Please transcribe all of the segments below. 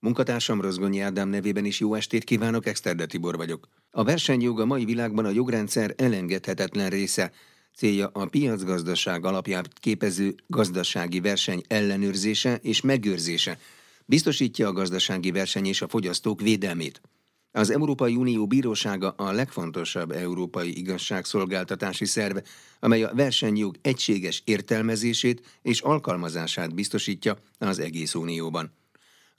Munkatársam Rozgonyi Ádám nevében is jó estét kívánok, Exterde Tibor vagyok. A versenyjog a mai világban a jogrendszer elengedhetetlen része, célja a piacgazdaság alapját képező gazdasági verseny ellenőrzése és megőrzése, biztosítja a gazdasági verseny és a fogyasztók védelmét. Az Európai Unió Bírósága a legfontosabb európai igazságszolgáltatási szerv, amely a versenyjog egységes értelmezését és alkalmazását biztosítja az egész Unióban.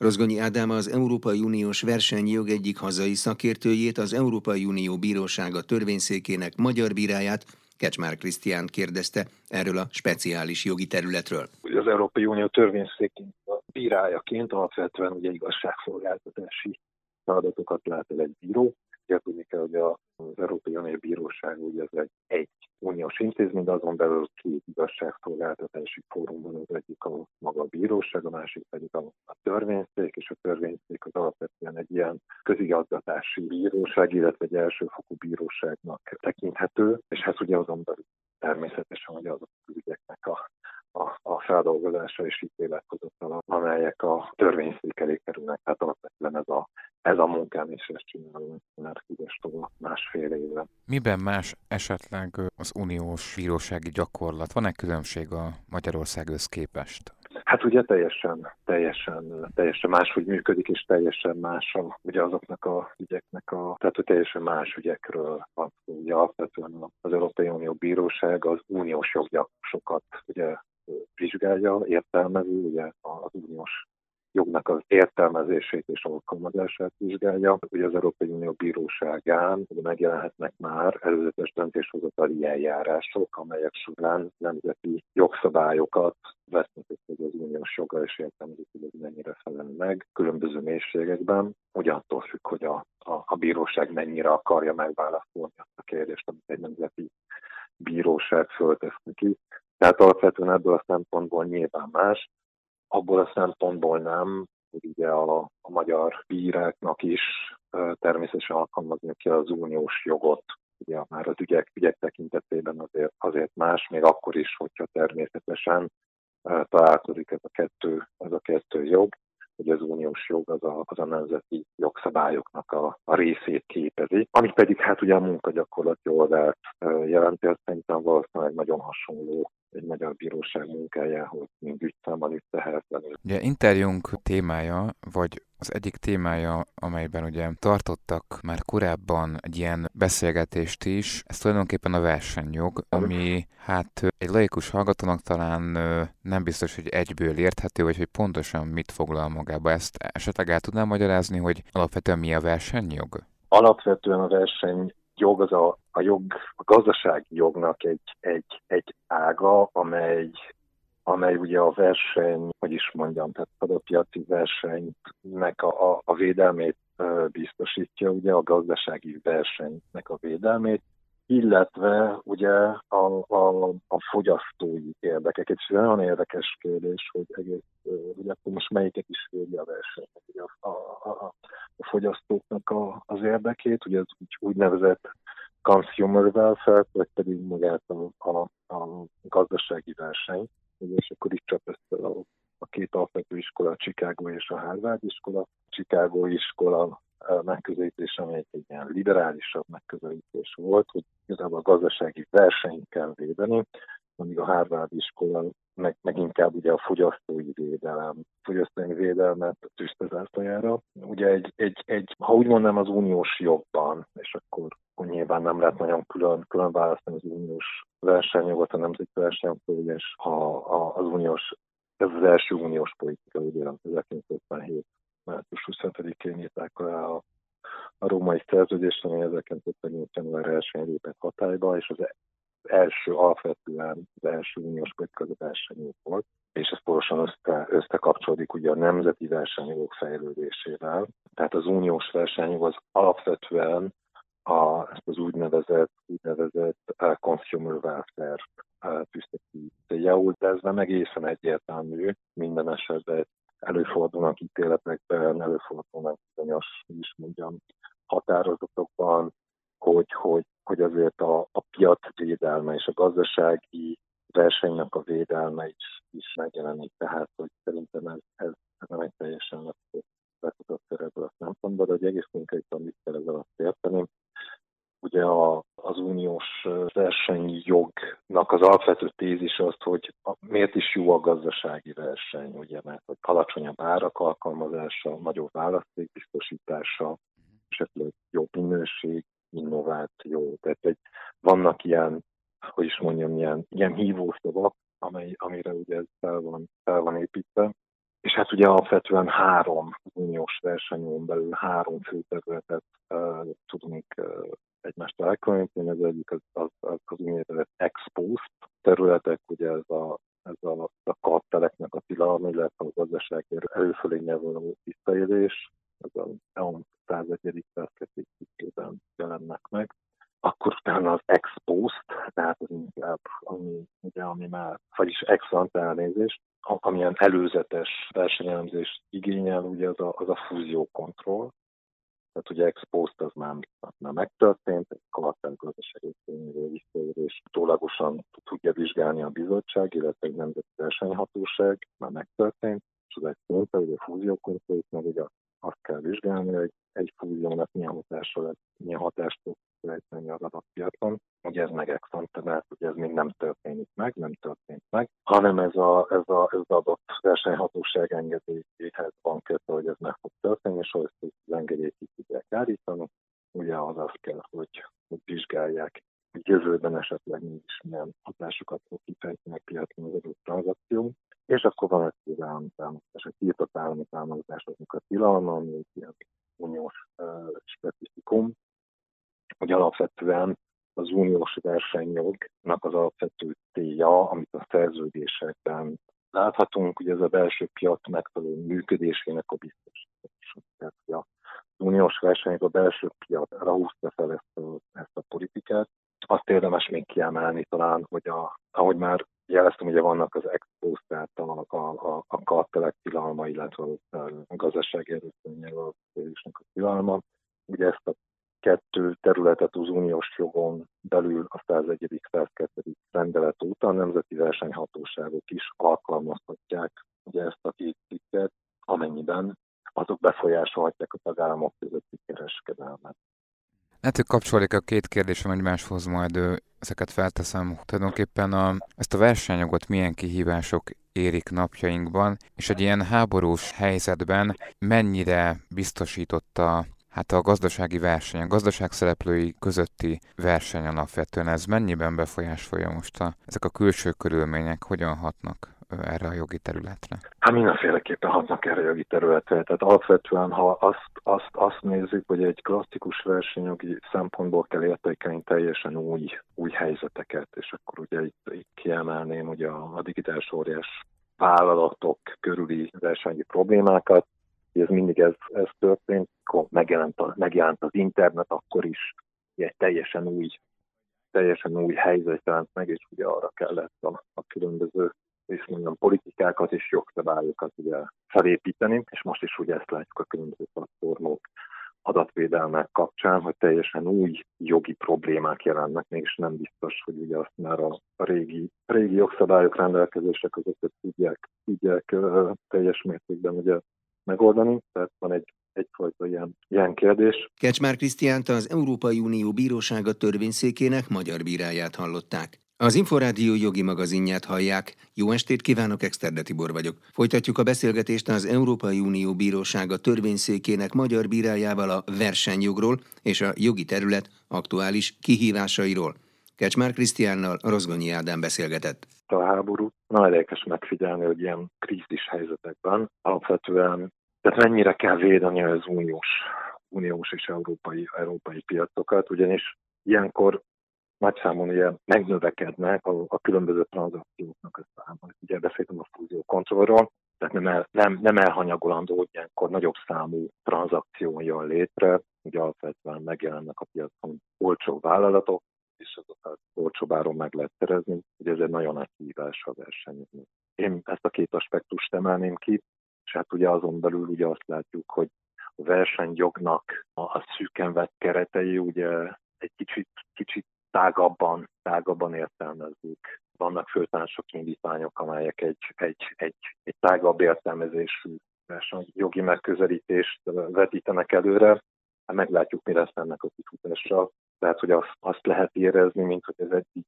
Rozgonyi Ádám az Európai Uniós versenyjog egyik hazai szakértőjét, az Európai Unió Bírósága törvényszékének magyar bíráját, Kecsmár Krisztián kérdezte erről a speciális jogi területről. Az Európai Unió törvényszékének bírájaként alapvetően ugye igazságszolgáltatási feladatokat lát el egy bíró. Ugye tudni kell, hogy az Európai Unió Bíróság ugye ez egy, egy uniós intézmény, de azon belül két igazságszolgáltatási fórumban az egyik a maga a bíróság, a másik pedig a, a törvényszék, és a törvényszék az alapvetően egy ilyen közigazgatási bíróság, illetve egy elsőfokú bíróságnak tekinthető, és hát ugye azon belül természetesen, hogy azok az ügyeknek a a, a feldolgozása és ítélethozatal, amelyek a törvényszék elé kerülnek. Tehát alapvetően ez a, ez a munkám, és ezt csinálom már Fidesztól másfél éve. Miben más esetleg az uniós bírósági gyakorlat? Van-e különbség a Magyarországhoz képest? Hát ugye teljesen, teljesen, teljesen máshogy működik, és teljesen más a, ugye azoknak a ügyeknek a, tehát hogy teljesen más ügyekről van Ugye alapvetően az Európai Unió Bíróság az uniós joggyakosokat ugye vizsgálja, értelmező, ugye az uniós jognak az értelmezését és alkalmazását vizsgálja. Ugye az Európai Unió Bíróságán megjelenhetnek már előzetes döntéshozatali eljárások, amelyek során nemzeti jogszabályokat vesznek össze az uniós joga, és értelmezik, hogy ez mennyire felel meg különböző mélységekben. Ugyanattól függ, hogy a, a, a bíróság mennyire akarja megválaszolni azt a kérdést, amit egy nemzeti bíróság föltesz neki. Tehát alapvetően ebből a szempontból nyilván más, abból a szempontból nem, hogy ugye a, a magyar bíráknak is természetesen alkalmazni kell az uniós jogot, ugye már az ügyek, ügyek tekintetében azért, azért más, még akkor is, hogyha természetesen találkozik ez a kettő, ez a kettő jog, hogy az uniós jog az a, az a nemzeti jogszabályoknak a, a részét képezi, ami pedig hát ugye a munkagyakorlati oldalt jelenti, azt szerintem valószínűleg nagyon hasonló egy magyar bíróság munkájához, mint ügyszámmal is tehetetlenül. Ugye interjúnk témája, vagy az egyik témája, amelyben ugye tartottak már korábban egy ilyen beszélgetést is, ez tulajdonképpen a versenyjog, ami hát egy laikus hallgatónak talán nem biztos, hogy egyből érthető, vagy hogy pontosan mit foglal magába. Ezt esetleg el tudnám magyarázni, hogy alapvetően mi a versenyjog? Alapvetően a verseny jog az a, a jog, a gazdasági jognak egy, egy, egy ága, amely amely ugye a verseny, hogy is mondjam, tehát a piaci versenynek a, a, a védelmét biztosítja, ugye a gazdasági versenynek a védelmét, illetve ugye a, a, a fogyasztói érdekeket. És nagyon érdekes kérdés, hogy egész, akkor most melyiket is védi a verseny, ugye a, a, a, a fogyasztóknak a, az érdekét, ugye az úgy, úgynevezett consumer welfare, vagy pedig magát a, a, a gazdasági verseny. Ugye, és akkor itt csap össze a, a két alapvető iskola, a Chicago és a Harvard iskola. Chicago iskola megközelítés, amely egy ilyen liberálisabb megközelítés volt, hogy igazából a gazdasági versenyt kell védeni, amíg a Harvard iskola meg, meg inkább ugye a fogyasztói védelem, fogyasztói védelmet tűzte zászlajára. Ugye egy, egy, egy, ha úgy mondom, az uniós jogban, és akkor, nyilván nem lehet nagyon külön, külön választani az uniós versenyjogot a nemzeti versenyjogot, és ha az uniós, ez az első uniós politika, ugye 1957 március 25-én írták alá a, a római szerződést, ami 1958. január 1-én lépett hatályba, és az első alapvetően az első uniós politika volt, és ez pontosan össze, összekapcsolódik ugye a nemzeti versenyjogok fejlődésével. Tehát az uniós versenyjog az alapvetően a, ezt az úgynevezett, úgynevezett uh, consumer welfare uh, tűzte ki céljául, de ez nem egészen egyértelmű minden esetben előfordulnak ítéletekben, előfordulnak bizonyos, is mondjam, határozatokban, hogy, hogy, hogy azért a, a piac védelme és a gazdasági versenynek a védelme is, is megjelenik. Tehát, hogy szerintem ez, ez, ez nem egy teljesen pontba, de egy egész konkrétan mit kell ezzel azt érteni. Ugye a, az uniós versenyjognak az alapvető tézis az, hogy miért is jó a gazdasági verseny, ugye, mert hogy alacsonyabb árak alkalmazása, nagyobb választék biztosítása, esetleg jobb minőség, innováció. Tehát egy, vannak ilyen, hogy is mondjam, ilyen, ilyen hívószavak, amely, amire ugye ez fel van, fel van építve. És hát ugye alapvetően három uniós versenyon belül három fő területet uh, tudunk uh, egymást elkülöníteni. Az egyik az, az, az, az úgynevezett exposed területek, ugye ez a ez a, a karteleknek a tilalma, illetve a gazdaságért előfölényel való visszaélés, ez a 101. szerkesztés cikkében jelennek meg. Akkor utána az ex post, tehát az inkább, ami, ugye, ami már, vagyis ex elnézést, amilyen előzetes versenyelemzést igényel, ugye az a, az a fúziókontroll. Tehát ugye ex post az már, már megtörtént, egy kalatán gazdasági visszaérés utólagosan tudja vizsgálni a bizottság, illetve egy nemzeti versenyhatóság, már megtörtént, és az egy szinte, hogy a fúziókontroll, meg ugye azt kell vizsgálni, hogy egy fúziónak milyen hatása lesz, milyen hatást tud fejteni az adatpiacon, hogy ez meg ex mert hogy ez még nem történik meg, nem történt meg, hanem ez, a, ez, a, ez az adott versenyhatóság engedélyéhez van kötve, hogy ez meg fog történni, és hogy az engedélyt ki tudják állítani, ugye az az kell, hogy, hogy vizsgálják, hogy jövőben esetleg mégis milyen hatásokat fog kifejteni a piacon az adott tranzakció, és akkor van egy tilalmi támogatás, egy tiltott állami támogatásoknak a tilalma, ami egy ilyen uniós uh, specifikum, hogy alapvetően az uniós versenyjognak az alapvető célja, amit a szerződésekben láthatunk, hogy ez a belső piac megfelelő működésének a biztosítása. Tehát az uniós versenyjog a belső piacra húzta fel ezt a, ezt a politikát. Azt érdemes még kiemelni talán, hogy a, ahogy már jeleztem, ugye vannak az expóz, tehát a, a, a, a kartelek tilalma, illetve a gazdasági erőszönnyel a a tilalma. Ugye ezt a kettő területet az uniós jogon belül a 101. 102. rendelet óta a nemzeti versenyhatóságok is alkalmazhatják ugye ezt a két cikket, amennyiben azok befolyásolhatják a tagállamok közötti kereskedelmet. Lehet, hogy kapcsolódik a két kérdésem egymáshoz, majd ezeket felteszem. Tulajdonképpen a, ezt a versenyjogot milyen kihívások érik napjainkban, és egy ilyen háborús helyzetben mennyire biztosította hát a gazdasági verseny, a gazdaság szereplői közötti verseny alapvetően, ez mennyiben befolyásolja most a, ezek a külső körülmények, hogyan hatnak erre a jogi területre? Hát mindenféleképpen hatnak erre a jogi területre. Tehát alapvetően, ha azt, azt, azt nézzük, hogy egy klasszikus versenyjogi szempontból kell értékelni teljesen új, új helyzeteket, és akkor ugye itt, itt kiemelném ugye a, a digitális óriás vállalatok körüli versenyi problémákat, ez mindig ez, ez történt, akkor megjelent, a, megjelent az internet, akkor is egy teljesen új, teljesen új helyzet jelent meg, és ugye arra kellett a, a különböző és mondjam, politikákat és jogszabályokat ugye felépíteni, és most is ugye ezt látjuk a különböző platformok adatvédelmek kapcsán, hogy teljesen új jogi problémák jelennek meg, és nem biztos, hogy ugye azt már a, régi, régi jogszabályok rendelkezések között tudják, tudják teljes mértékben ugye megoldani, tehát van egy egyfajta ilyen, ilyen kérdés. Kecsmár Krisztiánt az Európai Unió Bírósága törvényszékének magyar bíráját hallották. Az Inforádió jogi magazinját hallják. Jó estét kívánok, Exterde Tibor vagyok. Folytatjuk a beszélgetést az Európai Unió Bírósága törvényszékének magyar bírájával a versenyjogról és a jogi terület aktuális kihívásairól. Kecsmár Krisztiánnal Rozgonyi Ádám beszélgetett. A háború nagyon érdekes megfigyelni, hogy ilyen krízis helyzetekben alapvetően tehát mennyire kell védeni az uniós, uniós és európai, európai piacokat, ugyanis ilyenkor nagy számon ugye megnövekednek a, a különböző tranzakcióknak a száma. Ugye beszéltem a fúzió kontrollról, tehát nem, el, nem, nem elhanyagolandó, hogy ilyenkor nagyobb számú tranzakció jön létre, ugye alapvetően megjelennek a piacon olcsó vállalatok, és azokat olcsó áron meg lehet szerezni, ugye ez egy nagyon nagy kihívás a versenynek. Én ezt a két aspektust emelném ki, és hát ugye azon belül ugye azt látjuk, hogy a versenyjognak a szűken vett keretei ugye egy kicsit, kicsit tágabban, tágabban értelmezzük. Vannak főtársok indítványok, amelyek egy, egy, egy, egy tágabb értelmezésű jogi megközelítést vetítenek előre. Hát meglátjuk, mi lesz ennek a kifutásra. Tehát, hogy azt, azt lehet érezni, mint hogy ez egy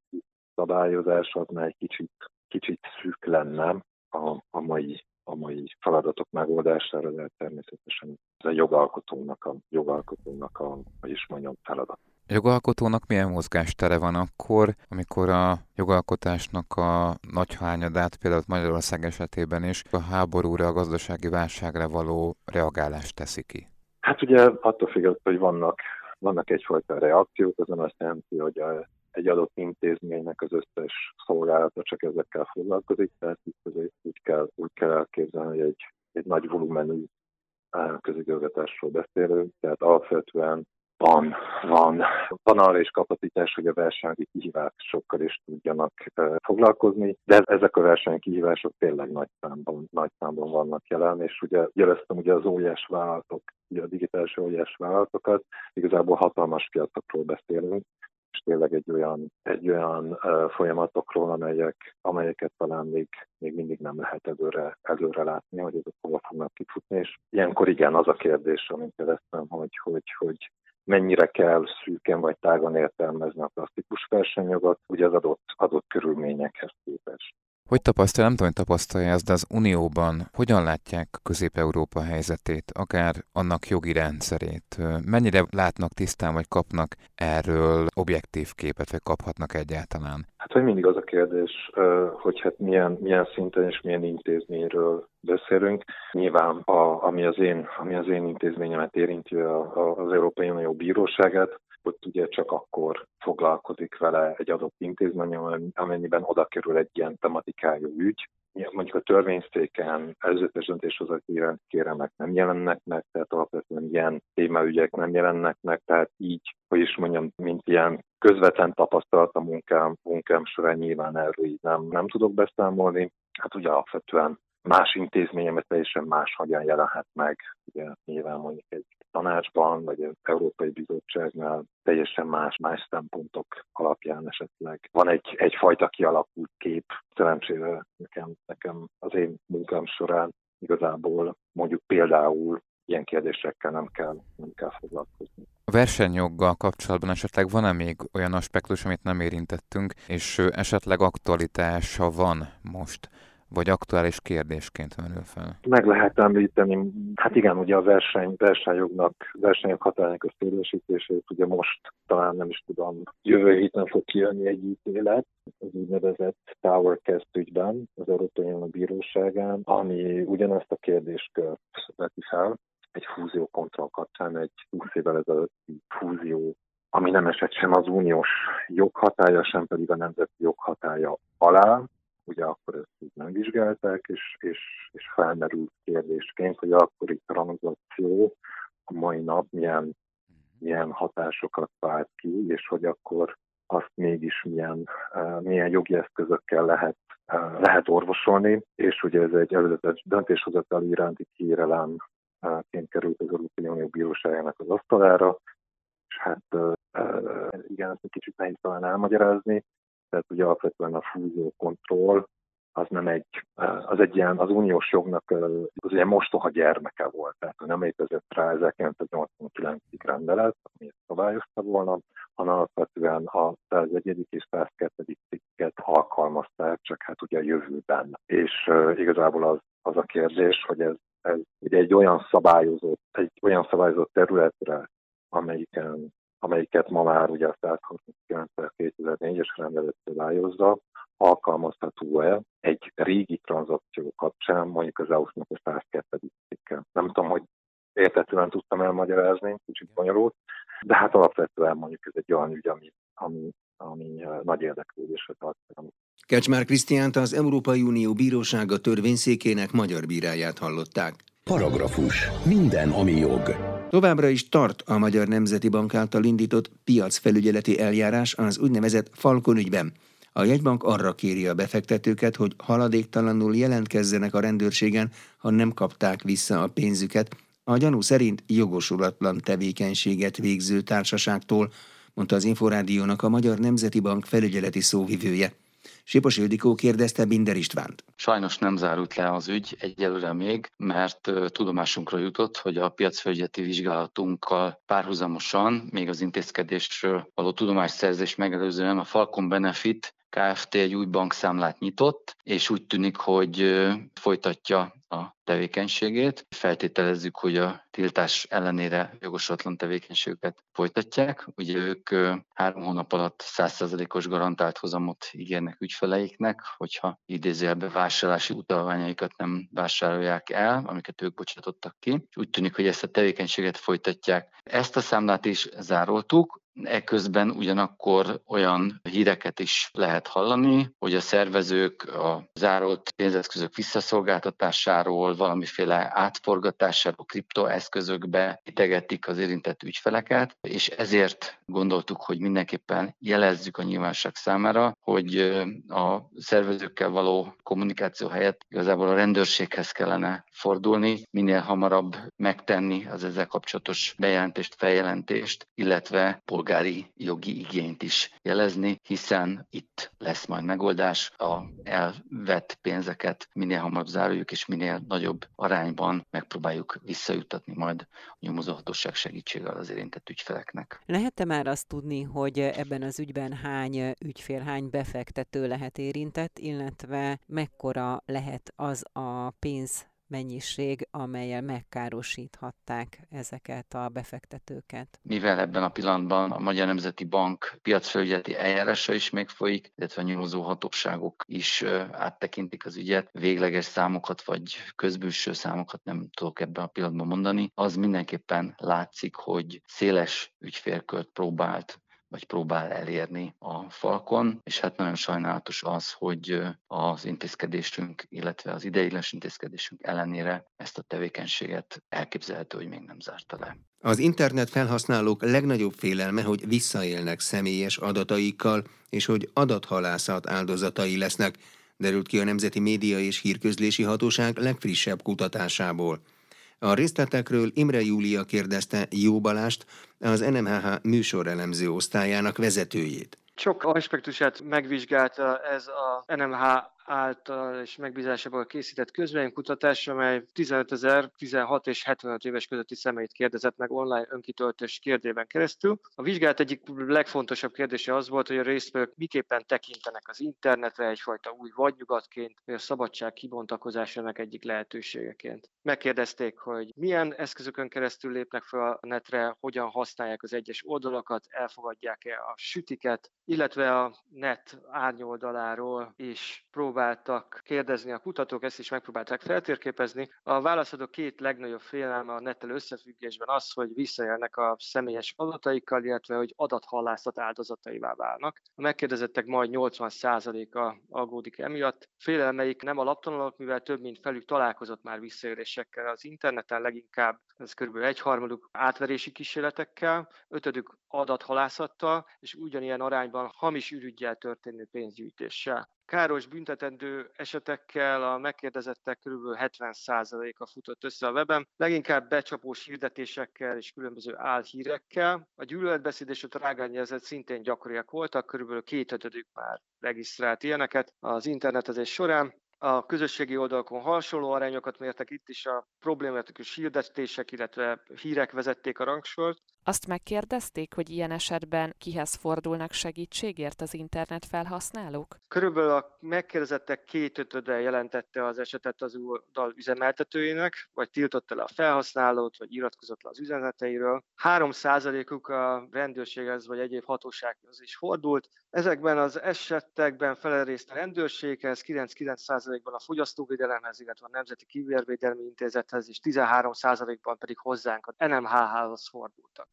szabályozás az már egy kicsit, kicsit szűk lenne a, a mai a mai feladatok megoldására, de természetesen ez a jogalkotónak a, jogalkotónak a, hogy is mondjam, feladat. A jogalkotónak milyen mozgástere van akkor, amikor a jogalkotásnak a nagy hányadát, például Magyarország esetében is a háborúra, a gazdasági válságra való reagálást teszi ki? Hát ugye attól függ, hogy vannak, vannak egyfajta reakciók, azon azt jelenti, hogy a, egy adott intézménynek az összes szolgálata csak ezekkel foglalkozik, tehát itt úgy kell, úgy kell elképzelni, hogy egy, egy nagy volumenű közigazgatásról beszélünk, tehát alapvetően van, van, van arra is kapacitás, hogy a versenyi kihívásokkal is tudjanak foglalkozni, de ezek a versenykihívások tényleg nagy számban, nagy számban vannak jelen, és ugye jeleztem ugye az óriás vállalatok, ugye a digitális óriás vállalatokat, igazából hatalmas piacokról beszélünk, és tényleg egy olyan, egy olyan uh, folyamatokról, amelyek, amelyeket talán még, még mindig nem lehet előre, előre látni, hogy ezek hova fognak kifutni, és ilyenkor igen, az a kérdés, amit kérdeztem, hogy, hogy, hogy mennyire kell szűken vagy tágan értelmezni a klasszikus versenyjogot, ugye az adott, adott körülményekhez képest. Hogy tapasztalja, nem tudom, hogy tapasztalja ezt, de az Unióban hogyan látják Közép-Európa helyzetét, akár annak jogi rendszerét? Mennyire látnak tisztán, vagy kapnak erről objektív képet, vagy kaphatnak egyáltalán? Hát, hogy mindig az a kérdés, hogy hát milyen, milyen szinten és milyen intézményről beszélünk. Nyilván, a, ami, az én, ami az én intézményemet érinti, a, a, az Európai Unió Bíróságát, ott ugye csak akkor foglalkozik vele egy adott intézmény, amennyiben oda kerül egy ilyen tematikájú ügy. Mondjuk a törvényszéken előzetes döntéshozati kéremek nem jelennek meg, tehát alapvetően ilyen témaügyek nem jelennek meg, tehát így, hogy is mondjam, mint ilyen közvetlen tapasztalat a munkám, munkám során nyilván erről így nem, nem tudok beszámolni. Hát ugye alapvetően más intézményemet teljesen más hogyan jelenhet meg. Ugye nyilván mondjuk egy tanácsban, vagy az Európai Bizottságnál teljesen más, más szempontok alapján esetleg van egy, egyfajta kialakult kép. Szerencsére nekem, nekem az én munkám során igazából mondjuk például ilyen kérdésekkel nem kell, nem kell foglalkozni. A versenyjoggal kapcsolatban esetleg van-e még olyan aspektus, amit nem érintettünk, és esetleg aktualitása van most vagy aktuális kérdésként merül fel? Meg lehet említeni, hát igen, ugye a verseny, versenyjognak, versenyok határának a szélesítését, ugye most talán nem is tudom, jövő héten fog kijönni egy ítélet, az úgynevezett Tower Cast ügyben, az Európai Unió Bíróságán, ami ugyanezt a kérdéskört veti fel, egy fúzió kontroll kapcsán, egy 20 évvel ezelőtti fúzió ami nem esett sem az uniós joghatája, sem pedig a nemzeti joghatája alá, ugye akkor ezt így nem vizsgálták, és, és, és felmerült kérdésként, hogy akkori tranzakció a mai nap milyen, milyen hatásokat vált ki, és hogy akkor azt mégis milyen, uh, milyen jogi eszközökkel lehet, uh, lehet orvosolni, és ugye ez egy előzetes döntéshozatali iránti kérelemként került az Európai Unió Bíróságának az asztalára, és hát uh, igen, ezt egy kicsit nehéz talán elmagyarázni, tehát ugye alapvetően a fúzió kontroll az nem egy, az egy ilyen, az uniós jognak az ilyen mostoha gyermeke volt, tehát nem létezett rá 1989-ig rendelet, ami szabályozta volna, hanem alapvetően a 101. és 102. cikket alkalmazták, csak hát ugye a jövőben. És uh, igazából az, az a kérdés, hogy ez, ez ugye egy olyan szabályozott, egy olyan szabályozott területre, amelyiken amelyiket ma már ugye a 169 2004-es rendelet szabályozza, alkalmazható-e egy régi tranzakció kapcsán, mondjuk az EU-nak a 102. cikkel. Nem tudom, hogy értetően tudtam elmagyarázni, kicsit bonyolult, de hát alapvetően mondjuk ez egy olyan ügy, ami, ami, ami nagy érdeklődésre tart. Kecsmár Krisztiánt az Európai Unió Bírósága törvényszékének magyar bíráját hallották. Paragrafus. Minden, ami jog. Továbbra is tart a Magyar Nemzeti Bank által indított piacfelügyeleti eljárás az úgynevezett Falkon ügyben. A jegybank arra kéri a befektetőket, hogy haladéktalanul jelentkezzenek a rendőrségen, ha nem kapták vissza a pénzüket, a gyanú szerint jogosulatlan tevékenységet végző társaságtól, mondta az Inforádiónak a Magyar Nemzeti Bank felügyeleti szóvivője. Sipos Ildikó kérdezte Binder Istvánt. Sajnos nem zárult le az ügy egyelőre még, mert tudomásunkra jutott, hogy a piacfelügyeleti vizsgálatunkkal párhuzamosan, még az intézkedésről való tudomásszerzés megelőzően a Falcon Benefit Kft. egy új bankszámlát nyitott, és úgy tűnik, hogy folytatja a tevékenységét. Feltételezzük, hogy a tiltás ellenére jogosatlan tevékenységüket folytatják. Ugye ők három hónap alatt 100%-os garantált hozamot ígérnek ügyfeleiknek, hogyha idézőjelbe vásárlási utalványaikat nem vásárolják el, amiket ők bocsátottak ki. Úgy tűnik, hogy ezt a tevékenységet folytatják. Ezt a számlát is zároltuk, Eközben ugyanakkor olyan híreket is lehet hallani, hogy a szervezők a zárolt pénzeszközök visszaszolgáltatásáról, valamiféle átforgatásáról kriptoeszközökbe itegetik az érintett ügyfeleket, és ezért gondoltuk, hogy mindenképpen jelezzük a nyilvánosság számára, hogy a szervezőkkel való kommunikáció helyett igazából a rendőrséghez kellene fordulni, minél hamarabb megtenni az ezzel kapcsolatos bejelentést, feljelentést, illetve polgári jogi igényt is jelezni, hiszen itt lesz majd megoldás, a elvett pénzeket minél hamarabb záruljuk, és minél nagyobb arányban megpróbáljuk visszajutatni majd a nyomozóhatóság segítségével az érintett ügyfeleknek. Lehet-e már azt tudni, hogy ebben az ügyben hány ügyfél, hány befektető lehet érintett, illetve mekkora lehet az a pénz mennyiség, amelyel megkárosíthatták ezeket a befektetőket. Mivel ebben a pillanatban a Magyar Nemzeti Bank piacfelügyeleti eljárása is még folyik, illetve a nyomozó hatóságok is áttekintik az ügyet, végleges számokat vagy közbülső számokat nem tudok ebben a pillanatban mondani, az mindenképpen látszik, hogy széles ügyfélkört próbált vagy próbál elérni a falkon, és hát nagyon sajnálatos az, hogy az intézkedésünk, illetve az ideiglenes intézkedésünk ellenére ezt a tevékenységet elképzelhető, hogy még nem zárta le. Az internet felhasználók legnagyobb félelme, hogy visszaélnek személyes adataikkal, és hogy adathalászat áldozatai lesznek, derült ki a Nemzeti Média és Hírközlési Hatóság legfrissebb kutatásából. A részletekről Imre Júlia kérdezte Jó Balást, az NMHH műsorelemző osztályának vezetőjét. Sok aspektusát megvizsgálta ez a NMH által és megbízásából készített közvéleménykutatás, amely 15 ezer, 16 és 75 éves közötti személyt kérdezett meg online önkitöltés kérdében keresztül. A vizsgálat egyik legfontosabb kérdése az volt, hogy a résztvevők miképpen tekintenek az internetre egyfajta új vadnyugatként, vagy a szabadság kibontakozásának egyik lehetőségeként. Megkérdezték, hogy milyen eszközökön keresztül lépnek fel a netre, hogyan használják az egyes oldalakat, elfogadják-e a sütiket, illetve a net árnyoldaláról is próbálják megpróbáltak kérdezni a kutatók, ezt is megpróbálták feltérképezni. A válaszadók két legnagyobb félelme a nettel összefüggésben az, hogy visszajelnek a személyes adataikkal, illetve hogy adathallászat áldozataivá válnak. A megkérdezettek majd 80%-a aggódik emiatt. Félelmeik nem alaptalanok, mivel több mint felük találkozott már visszaélésekkel az interneten, leginkább ez kb. egyharmaduk átverési kísérletekkel, ötödük adathalászattal, és ugyanilyen arányban hamis ürügyjel történő pénzgyűjtéssel káros büntetendő esetekkel a megkérdezettek kb. 70%-a futott össze a weben, leginkább becsapós hirdetésekkel és különböző álhírekkel. A gyűlöletbeszéd és a trágányjelzet szintén gyakoriak voltak, kb. kétötödük már regisztrált ilyeneket az internetezés során a közösségi oldalakon hasonló arányokat mértek itt is a problématikus hirdetések, illetve hírek vezették a rangsort. Azt megkérdezték, hogy ilyen esetben kihez fordulnak segítségért az internet felhasználók? Körülbelül a megkérdezettek két ötöde jelentette az esetet az oldal üzemeltetőjének, vagy tiltotta le a felhasználót, vagy iratkozott le az üzeneteiről. 3 uk a rendőrséghez vagy egyéb hatósághoz is fordult. Ezekben az esetekben felerészt a rendőrséghez, 99%-ban a fogyasztóvédelemhez, illetve a Nemzeti Kivérvédelmi Intézethez, és 13%-ban pedig hozzánk a NMHH-hoz fordultak.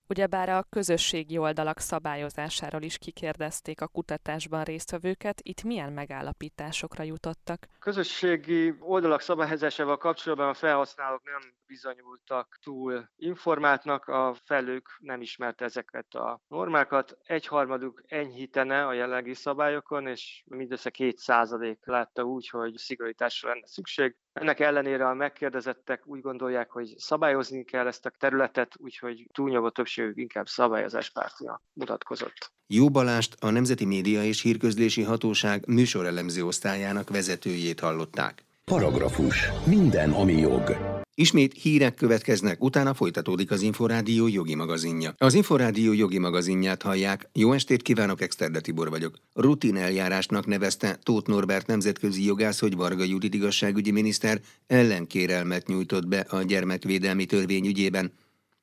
Ugyebár a közösségi oldalak szabályozásáról is kikérdezték a kutatásban résztvevőket, itt milyen megállapításokra jutottak? Közösségi oldalak szabályozásával kapcsolatban a felhasználók nem bizonyultak túl informáltnak, a felők nem ismerte ezeket a normákat. Egyharmaduk enyhítene a jelenlegi szabályokon, és mindössze két százalék látta úgy, hogy szigorításra lenne szükség. Ennek ellenére a megkérdezettek úgy gondolják, hogy szabályozni kell ezt a területet, úgyhogy túlnyomó többség többségük inkább szabályozáspártja mutatkozott. Jó Balást a Nemzeti Média és Hírközlési Hatóság műsorelemző osztályának vezetőjét hallották. Paragrafus. Minden, ami jog. Ismét hírek következnek, utána folytatódik az Inforádió jogi magazinja. Az Inforádió jogi magazinját hallják. Jó estét kívánok, Exterde Tibor vagyok. Rutin eljárásnak nevezte Tóth Norbert nemzetközi jogász, hogy Varga Judit igazságügyi miniszter ellenkérelmet nyújtott be a gyermekvédelmi törvény ügyében.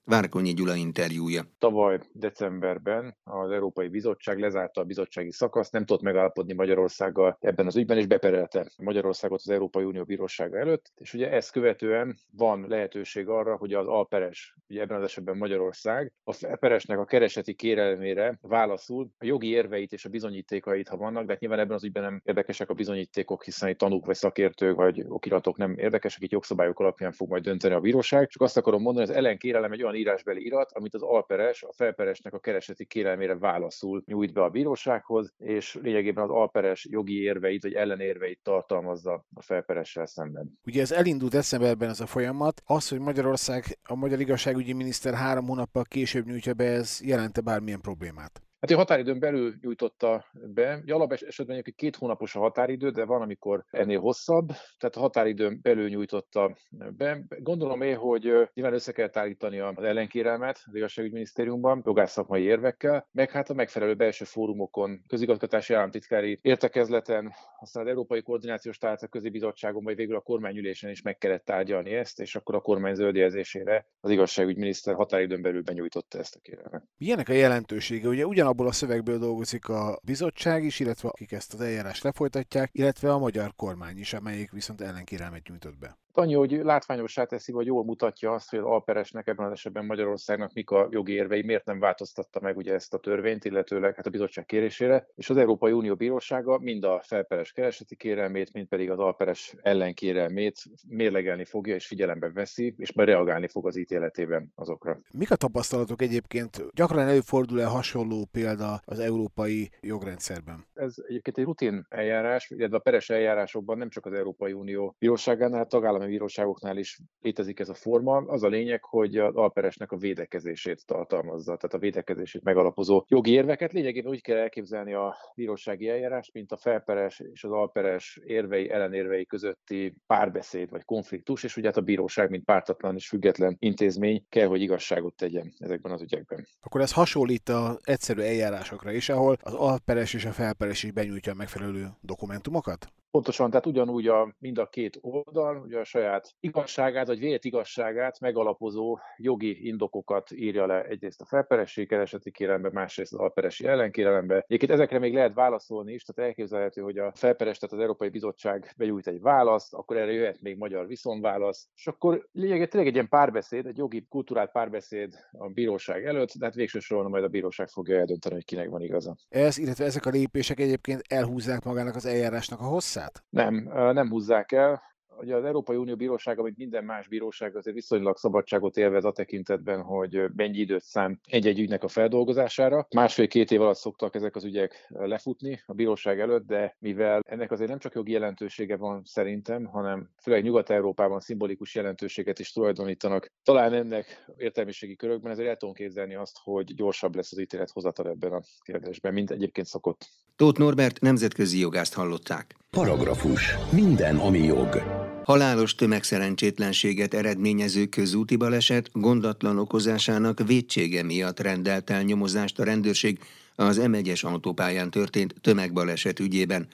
Várkonyi Gyula interjúja. Tavaly decemberben az Európai Bizottság lezárta a bizottsági szakaszt, nem tudott megállapodni Magyarországgal ebben az ügyben, és beperelte Magyarországot az Európai Unió bírósága előtt, és ugye ezt követően van lehetőség arra, hogy az alperes, ugye ebben az esetben Magyarország, a felperesnek a kereseti kérelmére válaszul a jogi érveit és a bizonyítékait, ha vannak, de hát nyilván ebben az ügyben nem érdekesek a bizonyítékok, hiszen itt tanúk vagy szakértők vagy okiratok nem érdekesek, itt jogszabályok alapján fog majd dönteni a bíróság. Csak azt akarom mondani, az ellenkérelem egy olyan írásbeli irat, amit az alperes a felperesnek a kereseti kérelmére válaszul nyújt be a bírósághoz, és lényegében az alperes jogi érveit vagy ellenérveit tartalmazza a felperessel szemben. Ugye ez elindult decemberben ez a folyamat. Az, hogy Magyarország a magyar igazságügyi miniszter három hónappal később nyújtja be, ez jelente bármilyen problémát? Hát a határidőn belül nyújtotta be. Alap esetben egy két hónapos a határidő, de van, amikor ennél hosszabb, tehát a határidőn belül nyújtotta be. Gondolom én, hogy nyilván össze kell állítani az ellenkérelmet az igazságügyminisztériumban, jogászszakmai érvekkel, meg hát a megfelelő belső fórumokon, közigazgatási államtitkári értekezleten, aztán az Európai Koordinációs Tárca Bizottságon, vagy végül a kormányülésen is meg kellett tárgyalni ezt, és akkor a kormány zöldjelzésére az igazságügyminiszter határidőn belül benyújtotta ezt a kérelmet. Milyenek a jelentősége? Ugye ugyan ugyanabból a szövegből dolgozik a bizottság is, illetve akik ezt az eljárást lefolytatják, illetve a magyar kormány is, amelyik viszont ellenkérelmet nyújtott be. Annyi, hogy látványossá teszi, vagy jól mutatja azt, hogy az Alperesnek ebben az esetben Magyarországnak mik a jogi érvei, miért nem változtatta meg ugye ezt a törvényt, illetőleg hát a bizottság kérésére, és az Európai Unió Bírósága mind a felperes kereseti kérelmét, mind pedig az Alperes ellenkérelmét mérlegelni fogja és figyelembe veszi, és majd reagálni fog az ítéletében azokra. Mik a tapasztalatok egyébként? Gyakran előfordul-e hasonló példa az európai jogrendszerben? Ez egyébként egy rutin eljárás, illetve a peres eljárásokban nem csak az Európai Unió bíróságánál, tagállami bíróságoknál is létezik ez a forma. Az a lényeg, hogy az alperesnek a védekezését tartalmazza, tehát a védekezését megalapozó jogi érveket. Lényegében úgy kell elképzelni a bírósági eljárást, mint a felperes és az alperes érvei, ellenérvei közötti párbeszéd vagy konfliktus, és ugye hát a bíróság, mint pártatlan és független intézmény kell, hogy igazságot tegyen ezekben az ügyekben. Akkor ez hasonlít a egyszerű eljárásokra is, ahol az alperes és a felperes is benyújtja a megfelelő dokumentumokat? Pontosan, tehát ugyanúgy a, mind a két oldal ugye a saját igazságát, vagy vélt igazságát megalapozó jogi indokokat írja le egyrészt a felperesség kereseti kérelembe, másrészt az alperesi ellenkérelembe. Egyébként ezekre még lehet válaszolni is, tehát elképzelhető, hogy a felperes, tehát az Európai Bizottság begyújt egy választ, akkor erre jöhet még magyar viszonválasz, és akkor lényegében tényleg egy ilyen párbeszéd, egy jogi, kulturált párbeszéd a bíróság előtt, de hát végső soron majd a bíróság fogja eldönteni, hogy kinek van igaza. Ez, illetve ezek a lépések egyébként elhúzzák magának az eljárásnak a hosszát? Nem, nem húzzák el ugye az Európai Unió bírósága, mint minden más bíróság, azért viszonylag szabadságot élvez a tekintetben, hogy mennyi időt szám egy-egy ügynek a feldolgozására. Másfél-két év alatt szoktak ezek az ügyek lefutni a bíróság előtt, de mivel ennek azért nem csak jogi jelentősége van szerintem, hanem főleg Nyugat-Európában szimbolikus jelentőséget is tulajdonítanak. Talán ennek értelmiségi körökben ezért el tudom képzelni azt, hogy gyorsabb lesz az ítélet hozatal ebben a kérdésben, mint egyébként szokott. Tóth Norbert nemzetközi jogást hallották. Paragrafus. Minden, ami jog. Halálos tömegszerencsétlenséget eredményező közúti baleset gondatlan okozásának védsége miatt rendelt el nyomozást a rendőrség az M1-es autópályán történt tömegbaleset ügyében.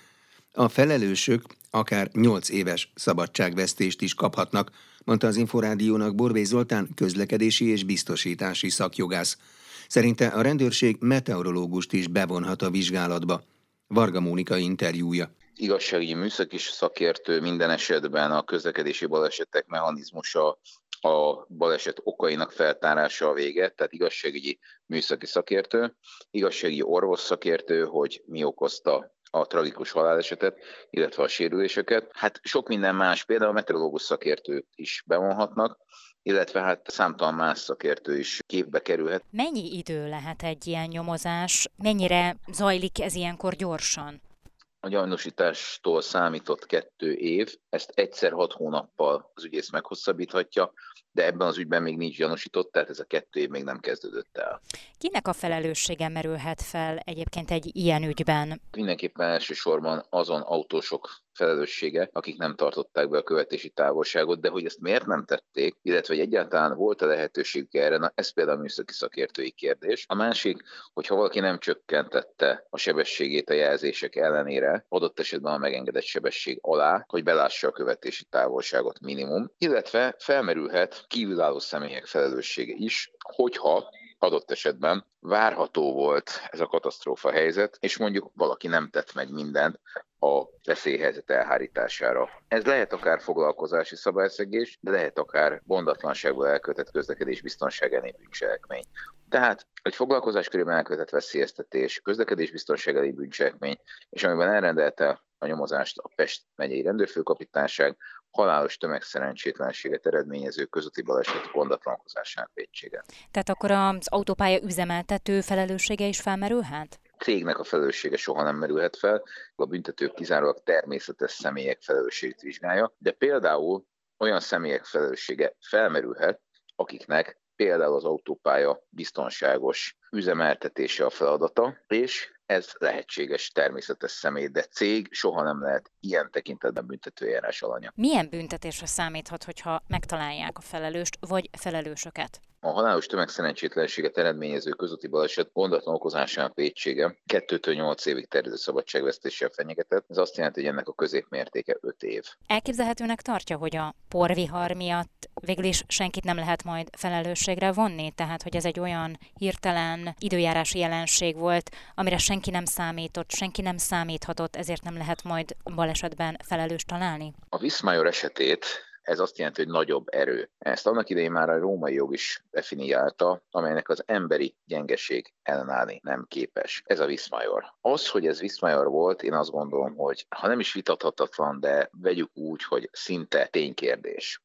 A felelősök akár 8 éves szabadságvesztést is kaphatnak, mondta az Inforádiónak Borvé Zoltán közlekedési és biztosítási szakjogász. Szerinte a rendőrség meteorológust is bevonhat a vizsgálatba. Varga Mónika interjúja igazságügyi műszaki szakértő minden esetben a közlekedési balesetek mechanizmusa a baleset okainak feltárása a vége, tehát igazságügyi műszaki szakértő, igazságügyi orvos szakértő, hogy mi okozta a tragikus halálesetet, illetve a sérüléseket. Hát sok minden más, például a meteorológus szakértőt is bevonhatnak, illetve hát számtalan más szakértő is képbe kerülhet. Mennyi idő lehet egy ilyen nyomozás? Mennyire zajlik ez ilyenkor gyorsan? A gyanúsítástól számított kettő év, ezt egyszer hat hónappal az ügyész meghosszabbíthatja, de ebben az ügyben még nincs gyanúsított, tehát ez a kettő év még nem kezdődött el. Kinek a felelőssége merülhet fel egyébként egy ilyen ügyben? Mindenképpen elsősorban azon autósok felelőssége, akik nem tartották be a követési távolságot, de hogy ezt miért nem tették, illetve hogy egyáltalán volt a lehetőség erre, na ez például a műszaki szakértői kérdés. A másik, hogyha valaki nem csökkentette a sebességét a jelzések ellenére, adott esetben a megengedett sebesség alá, hogy belássa a követési távolságot minimum, illetve felmerülhet kívülálló személyek felelőssége is, hogyha adott esetben várható volt ez a katasztrófa helyzet, és mondjuk valaki nem tett meg mindent a veszélyhelyzet elhárítására. Ez lehet akár foglalkozási szabályszegés, de lehet akár bondatlanságból elkövetett közlekedés biztonság elleni bűncselekmény. Tehát egy foglalkozás körében elkövetett veszélyeztetés, közlekedés biztonság elleni bűncselekmény, és amiben elrendelte a nyomozást a Pest megyei rendőrfőkapitányság, halálos tömegszerencsétlenséget eredményező közúti baleset gondatlankozásának védsége. Tehát akkor az autópálya üzemeltető felelőssége is felmerülhet? cégnek a felelőssége soha nem merülhet fel, a büntető kizárólag természetes személyek felelősségét vizsgálja, de például olyan személyek felelőssége felmerülhet, akiknek például az autópálya biztonságos üzemeltetése a feladata, és ez lehetséges természetes személy, de cég soha nem lehet ilyen tekintetben büntetőjárás alanya. Milyen büntetésre számíthat, hogyha megtalálják a felelőst vagy felelősöket? A halálos tömegszerencsétlenséget eredményező közúti baleset gondatlan okozásának védsége 2-től 8 évig terjedő szabadságvesztéssel fenyegetett. Ez azt jelenti, hogy ennek a középmértéke 5 év. Elképzelhetőnek tartja, hogy a porvihar miatt végül is senkit nem lehet majd felelősségre vonni, tehát hogy ez egy olyan hirtelen időjárási jelenség volt, amire senki nem számított, senki nem számíthatott, ezért nem lehet majd balesetben felelős találni? A Viszmajor esetét ez azt jelenti, hogy nagyobb erő. Ezt annak idején már a római jog is definiálta, amelynek az emberi gyengeség ellenállni nem képes. Ez a Viszmajor. Az, hogy ez Viszmajor volt, én azt gondolom, hogy ha nem is vitathatatlan, de vegyük úgy, hogy szinte ténykérdés.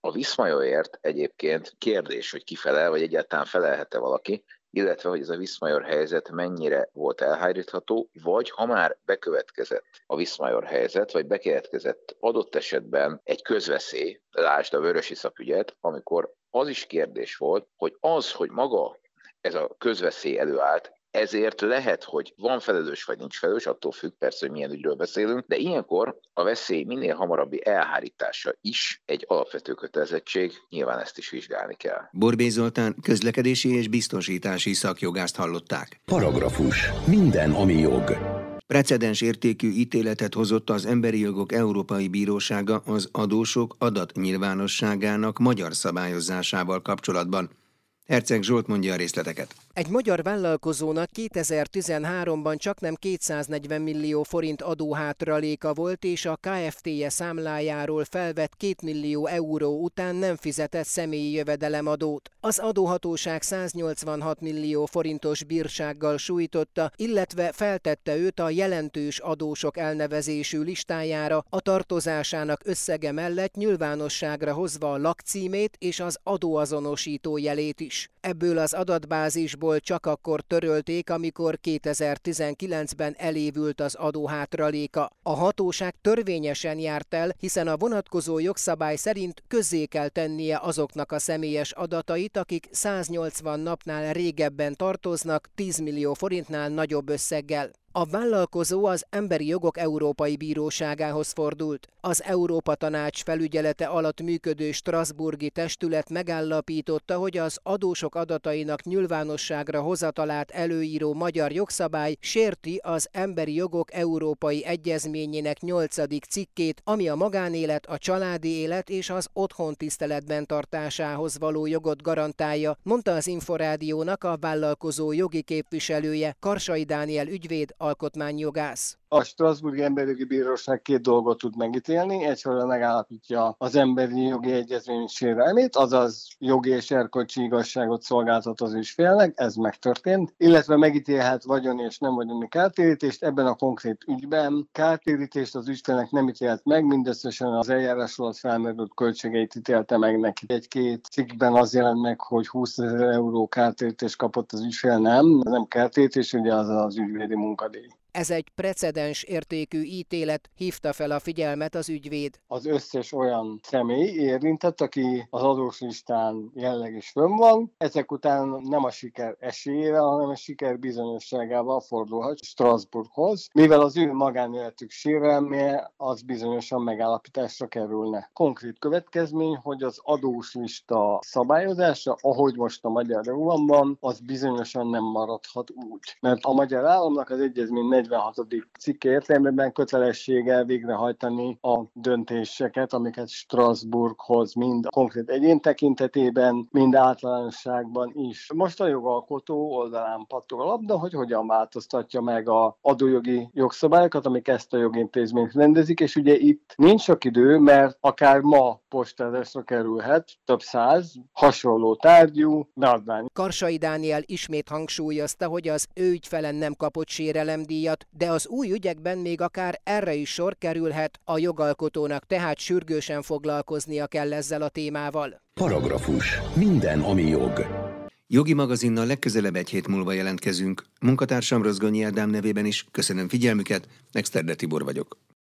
A Viszmajorért egyébként kérdés, hogy kifelel, vagy egyáltalán felelhet-e valaki, illetve hogy ez a Viszmajor helyzet mennyire volt elhárítható, vagy ha már bekövetkezett a Viszmajor helyzet, vagy bekövetkezett adott esetben egy közveszély, lásd a vörösi szapügyet, amikor az is kérdés volt, hogy az, hogy maga ez a közveszély előállt, ezért lehet, hogy van felelős vagy nincs felelős, attól függ persze, hogy milyen ügyről beszélünk, de ilyenkor a veszély minél hamarabbi elhárítása is egy alapvető kötelezettség, nyilván ezt is vizsgálni kell. Borbé Zoltán közlekedési és biztosítási szakjogást hallották. Paragrafus. Minden, ami jog. Precedens értékű ítéletet hozott az Emberi Jogok Európai Bírósága az adósok adatnyilvánosságának magyar szabályozásával kapcsolatban. Herceg Zsolt mondja a részleteket. Egy magyar vállalkozónak 2013-ban csak nem 240 millió forint adóhátraléka volt, és a KFT-je számlájáról felvett 2 millió euró után nem fizetett személyi jövedelemadót. Az adóhatóság 186 millió forintos bírsággal sújtotta, illetve feltette őt a jelentős adósok elnevezésű listájára, a tartozásának összege mellett nyilvánosságra hozva a lakcímét és az adóazonosító jelét is. Ebből az adatbázisból csak akkor törölték, amikor 2019-ben elévült az adóhátraléka. A hatóság törvényesen járt el, hiszen a vonatkozó jogszabály szerint közzé kell tennie azoknak a személyes adatait, akik 180 napnál régebben tartoznak 10 millió forintnál nagyobb összeggel. A vállalkozó az Emberi Jogok Európai Bíróságához fordult. Az Európa Tanács felügyelete alatt működő Strasburgi testület megállapította, hogy az adósok adatainak nyilvánosságra hozatalát előíró magyar jogszabály sérti az Emberi Jogok Európai Egyezményének 8. cikkét, ami a magánélet, a családi élet és az otthon tiszteletben tartásához való jogot garantálja, mondta az Inforádiónak a vállalkozó jogi képviselője Karsai Dániel ügyvéd alkotmányjogász. A Strasburgi Emberjogi Bíróság két dolgot tud megítélni. Egyfelől megállapítja az emberi jogi egyezmény sérelmét, azaz jogi és erkölcsi igazságot szolgáltat az ügyfélnek, ez megtörtént, illetve megítélhet vagyon és nem vagyoni kártérítést. Ebben a konkrét ügyben kártérítést az ügyfélnek nem ítélt meg, mindösszesen az eljárás alatt felmerült költségeit ítélte meg neki. Egy-két cikkben az jelent meg, hogy 20 ezer euró kártérítést kapott az ügyfél, nem, nem kártérítés, ugye az az ügyvédi munkadíj. Ez egy precedens értékű ítélet, hívta fel a figyelmet az ügyvéd. Az összes olyan személy érintett, aki az adós listán jelenleg is fönn van, ezek után nem a siker esélyére, hanem a siker bizonyosságával fordulhat Strasbourghoz, mivel az ő magánéletük sérelme az bizonyosan megállapításra kerülne. Konkrét következmény, hogy az adós lista szabályozása, ahogy most a magyar van, az bizonyosan nem maradhat úgy. Mert a magyar államnak az egyezmény 46. cikke értelmében kötelessége végrehajtani a döntéseket, amiket Strasbourghoz mind konkrét egyén tekintetében, mind általánosságban is. Most a jogalkotó oldalán pattog a labda, hogy hogyan változtatja meg a adójogi jogszabályokat, amik ezt a jogintézményt rendezik, és ugye itt nincs sok idő, mert akár ma postázásra kerülhet több száz hasonló tárgyú beadvány. Karsai Dániel ismét hangsúlyozta, hogy az ő ügyfelen nem kapott sérelemdíjat, de az új ügyekben még akár erre is sor kerülhet, a jogalkotónak tehát sürgősen foglalkoznia kell ezzel a témával. Paragrafus. Minden, ami jog. Jogi magazinnal legközelebb egy hét múlva jelentkezünk. Munkatársam Rozgonyi Ádám nevében is köszönöm figyelmüket, Nexterde Tibor vagyok.